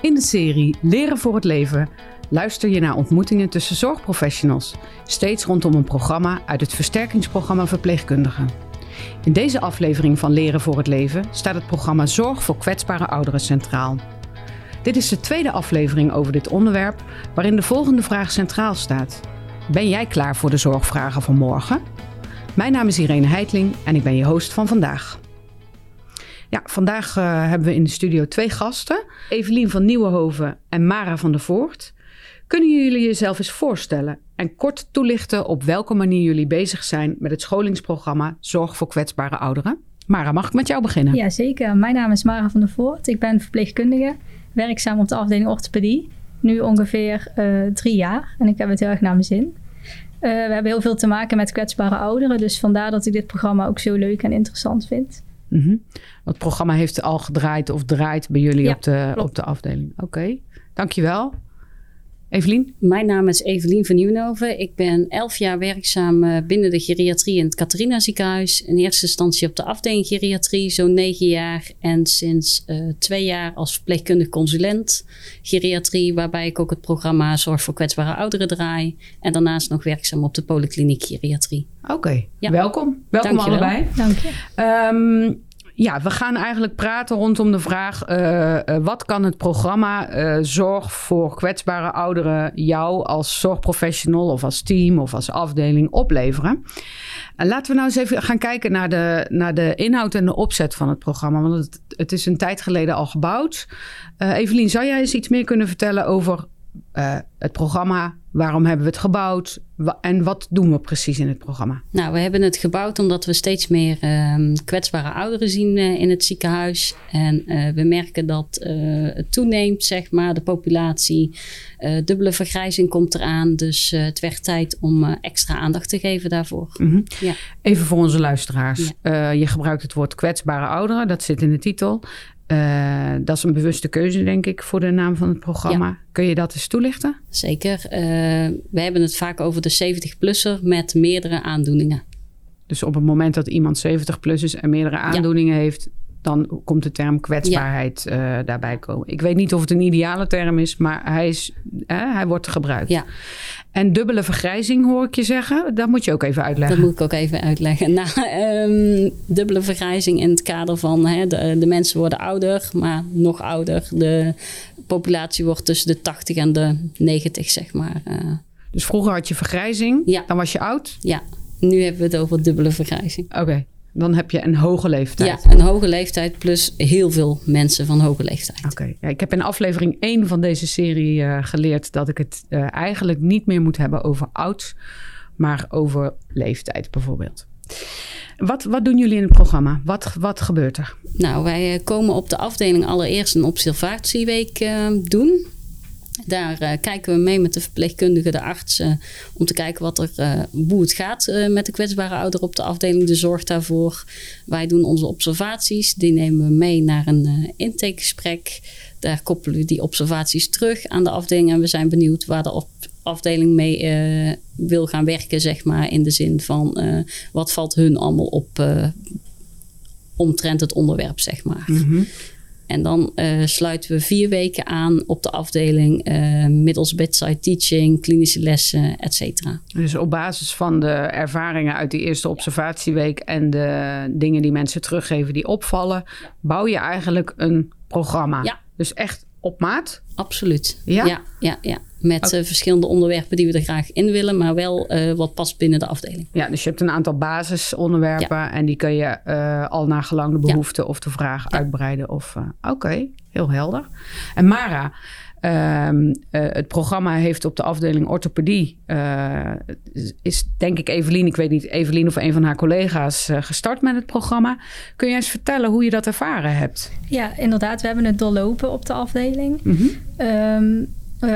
In de serie Leren voor het Leven luister je naar ontmoetingen tussen zorgprofessionals, steeds rondom een programma uit het versterkingsprogramma Verpleegkundigen. In deze aflevering van Leren voor het Leven staat het programma Zorg voor kwetsbare ouderen centraal. Dit is de tweede aflevering over dit onderwerp, waarin de volgende vraag centraal staat. Ben jij klaar voor de zorgvragen van morgen? Mijn naam is Irene Heitling en ik ben je host van vandaag. Ja, vandaag uh, hebben we in de studio twee gasten. Evelien van Nieuwenhoven en Mara van der Voort. Kunnen jullie jezelf eens voorstellen en kort toelichten op welke manier jullie bezig zijn met het scholingsprogramma Zorg voor kwetsbare ouderen? Mara, mag ik met jou beginnen? Ja, zeker. Mijn naam is Mara van der Voort. Ik ben verpleegkundige, werkzaam op de afdeling orthopedie. Nu ongeveer uh, drie jaar en ik heb het heel erg naar mijn zin. Uh, we hebben heel veel te maken met kwetsbare ouderen, dus vandaar dat ik dit programma ook zo leuk en interessant vind. Mm -hmm. Het programma heeft al gedraaid of draait bij jullie ja, op, de, op de afdeling. Oké, okay. dankjewel. Evelien? Mijn naam is Evelien van Nieuwenhoven. Ik ben elf jaar werkzaam eh, binnen de geriatrie in het Catharina ziekenhuis. In eerste instantie op de afdeling geriatrie, zo'n negen jaar. En sinds uh, twee jaar als verpleegkundig consulent geriatrie, waarbij ik ook het programma Zorg voor kwetsbare ouderen draai. En daarnaast nog werkzaam op de polykliniek geriatrie. Oké, okay. ja. welkom. Welkom Dank allebei. Dank je. Um, ja, we gaan eigenlijk praten rondom de vraag: uh, uh, wat kan het programma uh, Zorg voor kwetsbare ouderen jou als zorgprofessional of als team of als afdeling opleveren? En laten we nou eens even gaan kijken naar de, naar de inhoud en de opzet van het programma. Want het, het is een tijd geleden al gebouwd. Evelien, zou jij eens iets meer kunnen vertellen over het programma, Waarom hebben we het gebouwd? En wat doen we precies in het programma? Nou, we hebben het gebouwd omdat we steeds meer uh, kwetsbare ouderen zien uh, in het ziekenhuis. En uh, we merken dat eh, het toeneemt, zeg maar, de populatie. dubbele vergrijzing komt eraan. Dus het werd tijd om extra aandacht te geven daarvoor. Mm -hmm. ja. Even voor onze luisteraars. Ja. je gebruikt het woord kwetsbare ouderen, dat zit in de titel. Uh, dat is een bewuste keuze, denk ik, voor de naam van het programma. Ja. Kun je dat eens toelichten? Zeker. Uh, we hebben het vaak over de 70-plusser met meerdere aandoeningen. Dus op het moment dat iemand 70 plus is en meerdere aandoeningen ja. heeft, dan komt de term kwetsbaarheid ja. uh, daarbij komen. Ik weet niet of het een ideale term is, maar hij, is, hij wordt gebruikt. Ja. En dubbele vergrijzing hoor ik je zeggen. Dat moet je ook even uitleggen. Dat moet ik ook even uitleggen. Nou, um, dubbele vergrijzing in het kader van hè, de, de, mensen worden ouder, maar nog ouder. De populatie wordt tussen de 80 en de 90, zeg maar. Uh. Dus vroeger had je vergrijzing, ja. dan was je oud? Ja, nu hebben we het over dubbele vergrijzing. Oké. Okay. Dan heb je een hoge leeftijd. Ja, een hoge leeftijd plus heel veel mensen van hoge leeftijd. Oké, okay. ja, ik heb in aflevering 1 van deze serie uh, geleerd dat ik het uh, eigenlijk niet meer moet hebben over oud, maar over leeftijd bijvoorbeeld. Wat, wat doen jullie in het programma? Wat, wat gebeurt er? Nou, wij komen op de afdeling allereerst een observatieweek uh, doen. Daar uh, kijken we mee met de verpleegkundige, de artsen, om te kijken wat er, uh, hoe het gaat uh, met de kwetsbare ouder op de afdeling, de zorg daarvoor. Wij doen onze observaties, die nemen we mee naar een intakegesprek. Daar koppelen we die observaties terug aan de afdeling en we zijn benieuwd waar de op afdeling mee wil gaan werken, zeg maar, in de zin van wat valt hun allemaal op omtrent het onderwerp, zeg maar. -hmm. En dan uh, sluiten we vier weken aan op de afdeling uh, middels bedside teaching, klinische lessen, et cetera. Dus op basis van de ervaringen uit die eerste observatieweek en de dingen die mensen teruggeven die opvallen, bouw je eigenlijk een programma. Ja. Dus echt op maat? Absoluut. Ja? Ja, ja, ja. Met okay. uh, verschillende onderwerpen die we er graag in willen, maar wel uh, wat past binnen de afdeling. Ja, dus je hebt een aantal basisonderwerpen ja. en die kun je uh, al naar gelang de behoefte ja. of de vraag ja. uitbreiden. Of Oké, okay, heel helder. En Mara, Um, uh, het programma heeft op de afdeling orthopedie, uh, is denk ik Evelien, ik weet niet, Evelien of een van haar collega's uh, gestart met het programma. Kun je eens vertellen hoe je dat ervaren hebt? Ja, inderdaad, we hebben het doorlopen op de afdeling. Mm -hmm. um,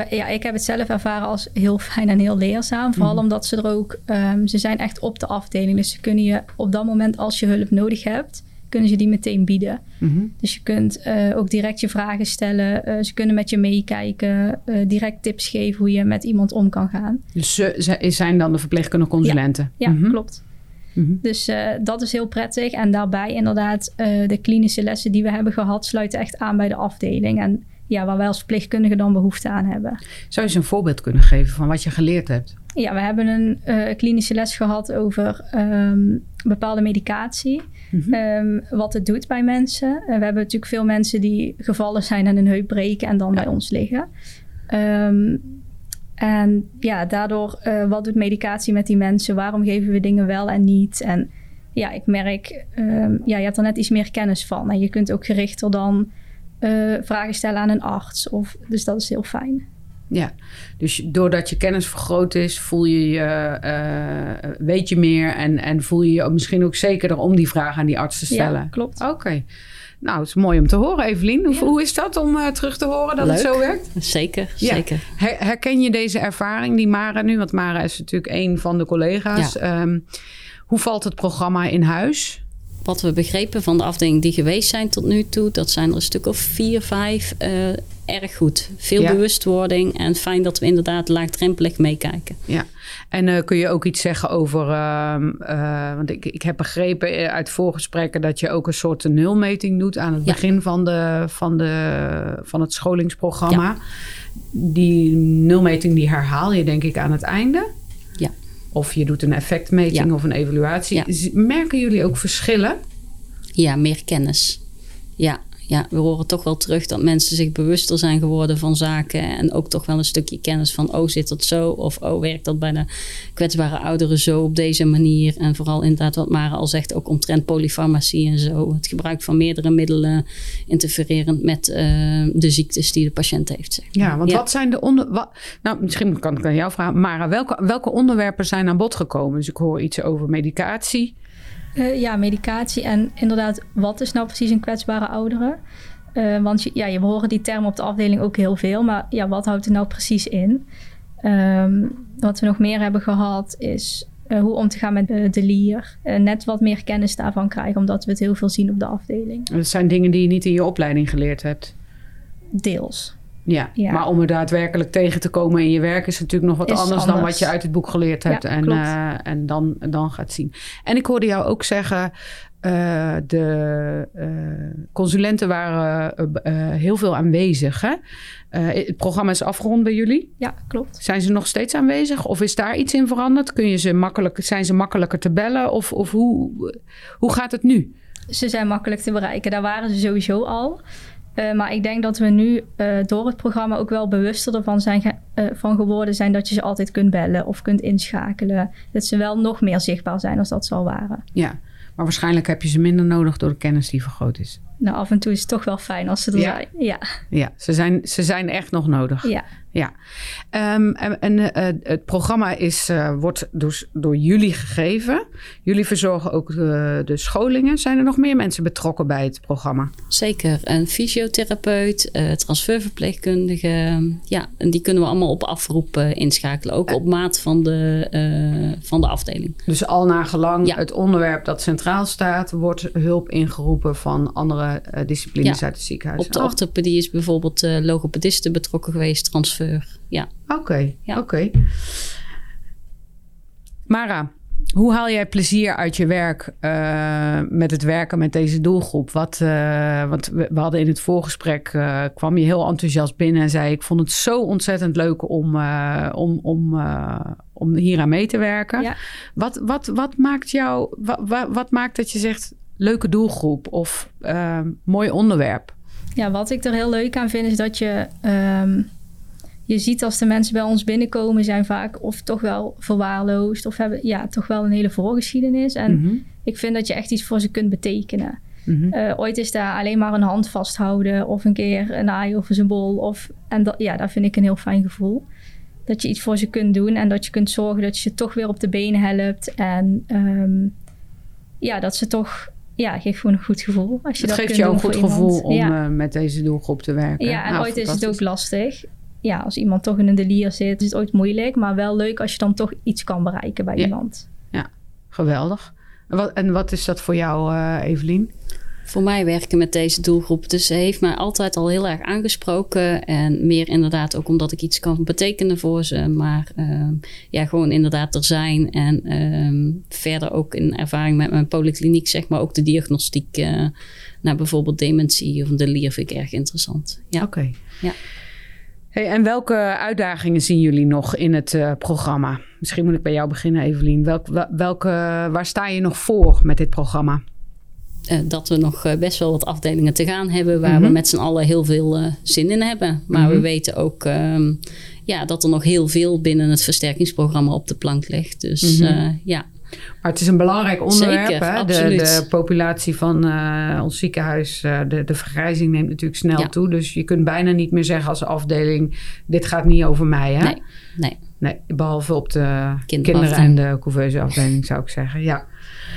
ja, ik heb het zelf ervaren als heel fijn en heel leerzaam. Vooral mm. omdat ze er ook, um, ze zijn echt op de afdeling. Dus ze kunnen je op dat moment, als je hulp nodig hebt, kunnen ze die meteen bieden. Mm -hmm. Dus je kunt uh, ook direct je vragen stellen. Uh, ze kunnen met je meekijken. Uh, direct tips geven hoe je met iemand om kan gaan. Dus ze, ze zijn dan de verpleegkundige consulenten? Ja, ja mm -hmm. klopt. -hmm. Dus dat is heel prettig. En daarbij inderdaad de klinische lessen die we hebben gehad... sluiten echt aan bij de afdeling. En ja, waar wij als verpleegkundigen dan behoefte aan hebben. Zou je eens een voorbeeld kunnen geven van wat je geleerd hebt? Ja, we hebben een uh, klinische les gehad over um, bepaalde medicatie. Mm -hmm. um, wat het doet bij mensen. Uh, we hebben natuurlijk veel mensen die gevallen zijn en een heup breken en dan ja. bij ons liggen. Um, en ja, daardoor, uh, wat doet medicatie met die mensen? Waarom geven we dingen wel en niet? En ja, ik merk, ja, je hebt er net iets meer kennis van. En je kunt ook gerichter dan uh, vragen stellen aan een arts. Of, dus dat is heel fijn. Ja, dus doordat je kennis vergroot is, voel je je, uh, weet je meer en, en voel je je misschien ook zekerder om die vraag aan die arts te stellen. Ja, klopt. Oké. Okay. Nou, het is mooi om te horen, Evelien. Hoe, ja. hoe is dat om uh, terug te horen dat Leuk. het zo werkt? Zeker, ja. zeker. Her, herken je deze ervaring die Mara nu? Want Mara is natuurlijk een van de collega's. Ja. Um, hoe valt het programma in huis? Wat we begrepen van de afdelingen die geweest zijn tot nu toe, dat zijn er een stuk of vier, vijf. Uh, erg goed. Veel ja. bewustwording en fijn dat we inderdaad laagdrempelig meekijken. Ja, en uh, kun je ook iets zeggen over, uh, uh, want ik, ik heb begrepen uit voorgesprekken dat je ook een soort nulmeting doet aan het ja. begin van, de, van, de, van het scholingsprogramma. Ja. Die nulmeting die herhaal je denk ik aan het einde. Of je doet een effectmeting ja. of een evaluatie. Merken jullie ook verschillen? Ja, meer kennis. Ja, ja, we horen toch wel terug dat mensen zich bewuster zijn geworden van zaken. En ook toch wel een stukje kennis van, oh zit dat zo? Of oh werkt dat bij de kwetsbare ouderen zo op deze manier? En vooral inderdaad wat Mara al zegt, ook omtrent polyfarmacie en zo. Het gebruik van meerdere middelen interfererend met uh, de ziektes die de patiënt heeft. Zeg maar. Ja, want ja. wat zijn de onder... Wat, nou, misschien kan ik aan jou vragen. Mara, welke, welke onderwerpen zijn aan bod gekomen? Dus ik hoor iets over medicatie. Uh, ja, medicatie en inderdaad, wat is nou precies een kwetsbare oudere? Uh, want je, ja, je horen die term op de afdeling ook heel veel, maar ja, wat houdt het nou precies in? Um, wat we nog meer hebben gehad is uh, hoe om te gaan met de lier. net wat meer kennis daarvan krijgen, omdat we het heel veel zien op de afdeling. Dat zijn dingen die je niet in je opleiding geleerd hebt? Deels. Ja, ja, maar om er daadwerkelijk tegen te komen in je werk is natuurlijk nog wat anders, anders, dan wat je uit het boek geleerd hebt. Ja, en uh, en dan, dan gaat zien. En ik hoorde jou ook zeggen, uh, de uh, consulenten waren heel veel aanwezig. Hè? het programma is afgerond bij jullie. Ja, klopt. Zijn ze nog steeds aanwezig? Of is daar iets in veranderd? Kun je ze makkelijk, zijn ze makkelijker te bellen? Of, of hoe, hoe gaat het nu? Ze zijn makkelijk te bereiken. Daar waren ze sowieso al. Uh, maar ik denk dat we nu uh, door het programma ook wel bewuster ervan zijn ge uh, van geworden zijn dat je ze altijd kunt bellen of kunt inschakelen. Dat ze wel nog meer zichtbaar zijn als dat ze al waren. Ja, maar waarschijnlijk heb je ze minder nodig door de kennis die vergroot is. Nou, af en toe is het toch wel fijn als ze er ja. zijn. Ja, ja ze, zijn, ze zijn echt nog nodig. Ja. Ja. Um, en en uh, het programma is, uh, wordt dus door jullie gegeven. Jullie verzorgen ook de, de, scholingen. Zijn er nog meer mensen betrokken bij het programma? Zeker. Een fysiotherapeut, uh, transferverpleegkundige. Ja, en die kunnen we allemaal op afroep inschakelen. Ook op maat van de, van de afdeling. Dus al naar gelang ja. het onderwerp dat centraal staat... wordt hulp ingeroepen van andere disciplines ja. uit het ziekenhuis. Op de oh. orthopedie is bijvoorbeeld logopedisten betrokken geweest, transfer. Ja. Oké, okay. ja. oké. Okay. Mara, hoe haal jij plezier uit je werk uh, met het werken met deze doelgroep? Wat, uh, want we, we, hadden in het voorgesprek, uh, kwam je heel enthousiast binnen en zei... ik vond het zo ontzettend leuk om, om, om, om hier aan mee te werken. Ja. Wat, wat, wat, maakt jou, wat, wat maakt dat je zegt leuke doelgroep of uh, mooi onderwerp. Ja, wat ik er heel leuk aan vind is dat je... Um, je ziet als de mensen bij ons binnenkomen... zijn vaak of toch wel verwaarloosd... of hebben ja, toch wel een hele voorgeschiedenis. En mm-hmm. ik vind dat je echt iets voor ze kunt betekenen. Mm-hmm. Uh, ooit is daar alleen maar een hand vasthouden... of een keer een aai of een symbool. Of, en dat, ja, dat vind ik een heel fijn gevoel. Dat je iets voor ze kunt doen... en dat je kunt zorgen dat je ze toch weer op de benen helpt. En um, ja, dat ze toch ja, geeft gewoon een goed gevoel. Als je het dat geeft jou een goed gevoel om ja. uh, met deze doelgroep te werken. Ja, en nou, ooit is het ook lastig. Ja, als iemand toch in een delier zit, is het ooit moeilijk. Maar wel leuk als je dan toch iets kan bereiken bij ja. iemand. Ja, geweldig. En wat, en wat is dat voor jou, uh, Evelien? voor mij werken met deze doelgroep. Dus ze heeft mij altijd al heel erg aangesproken. En meer inderdaad ook omdat ik iets kan betekenen voor ze. Maar ehm, ja, gewoon inderdaad er zijn. En ehm, verder ook in ervaring met mijn polykliniek, zeg maar, ook de diagnostiek uh, naar bijvoorbeeld dementie of de lier vind ik erg interessant. Ja. Oké. Ja. Hey, en welke uitdagingen zien jullie nog in het uh, programma? Misschien moet ik bij jou beginnen, Evelien. Welk, welke, waar sta je nog voor met dit programma? Uh, dat we nog uh, best wel wat afdelingen te gaan hebben waar mm -hmm. we met z'n allen heel veel uh, zin in hebben. Maar mm -hmm. we weten ook um, ja, dat er nog heel veel binnen het versterkingsprogramma op de plank ligt. Dus mm -hmm. ja. Maar het is een belangrijk onderwerp. Zeker, hè? De, de, populatie van ons ziekenhuis, de, de vergrijzing neemt natuurlijk snel ja. toe. Dus je kunt bijna niet meer zeggen als afdeling: dit gaat niet over mij. Hè? Nee, nee. Nee, behalve op de kinderen en de couveuse afdeling zou ik zeggen. Ja.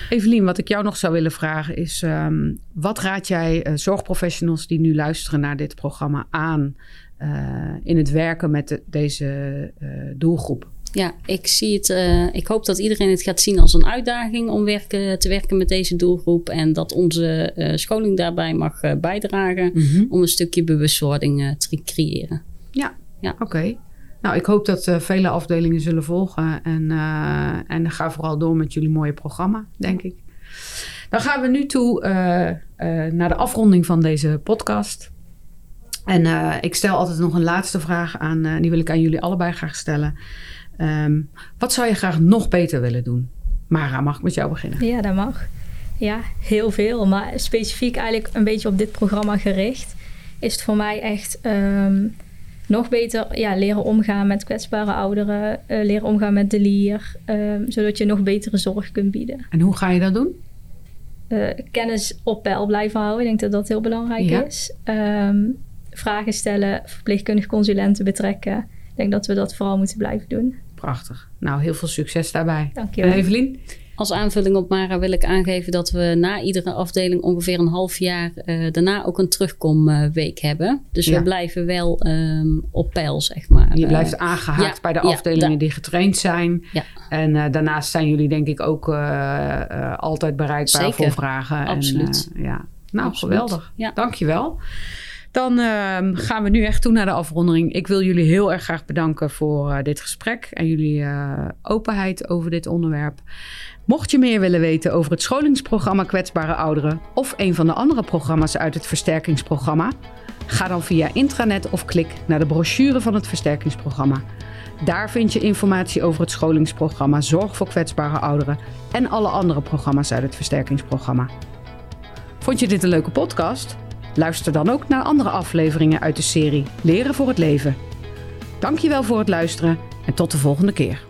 Evelien, wat ik jou nog zou willen vragen is: um, wat raad jij uh, zorgprofessionals die nu luisteren naar dit programma aan uh, in het werken met de, deze uh, doelgroep? Ja, ik zie het. ik hoop dat iedereen het gaat zien als een uitdaging om werken, te werken met deze doelgroep. En dat onze scholing daarbij mag bijdragen mm -hmm. om een stukje bewustwording te creëren. Ja, ja. oké. Okay. Nou, ik hoop dat vele afdelingen zullen volgen. En, en ga vooral door met jullie mooie programma, denk ik. Dan gaan we nu toe naar de afronding van deze podcast. En ik stel altijd nog een laatste vraag aan. die wil ik aan jullie allebei graag stellen. Um, wat zou je graag nog beter willen doen? Mara, mag ik met jou beginnen? Ja, dat mag. Ja, heel veel. Maar specifiek eigenlijk een beetje op dit programma gericht. Is het voor mij echt... Um, nog beter ja, leren omgaan met kwetsbare ouderen, uh, leren omgaan met de lier, uh, zodat je nog betere zorg kunt bieden. En hoe ga je dat doen? Uh, kennis op peil blijven houden. Ik denk dat dat heel belangrijk ja. is. Um, vragen stellen, verpleegkundig consulenten betrekken. Ik denk dat we dat vooral moeten blijven doen. Prachtig. Nou, heel veel succes daarbij. Dank je wel. En Evelien? Als aanvulling op Mara wil ik aangeven dat we na iedere afdeling ongeveer een half jaar uh, daarna ook een terugkomweek hebben. Dus ja. we blijven wel um, op peil, zeg maar. Je blijft aangehaakt ja, bij de afdelingen ja, die getraind zijn. En uh, daarnaast zijn jullie denk ik ook uh, altijd bereikbaar Zeker. voor vragen. Absoluut. En, ja. Nou, Absoluut. geweldig. Ja. Dankjewel. Dan uh, gaan we nu echt toe naar de afronding. Ik wil jullie heel erg graag bedanken voor uh, dit gesprek en jullie uh, openheid over dit onderwerp. Mocht je meer willen weten over het scholingsprogramma Kwetsbare Ouderen of een van de andere programma's uit het versterkingsprogramma, ga dan via intranet of klik naar de brochure van het versterkingsprogramma. Daar vind je informatie over het scholingsprogramma Zorg voor kwetsbare ouderen en alle andere programma's uit het versterkingsprogramma. Vond je dit een leuke podcast? Luister dan ook naar andere afleveringen uit de serie Leren voor het Leven. Dankjewel voor het luisteren en tot de volgende keer.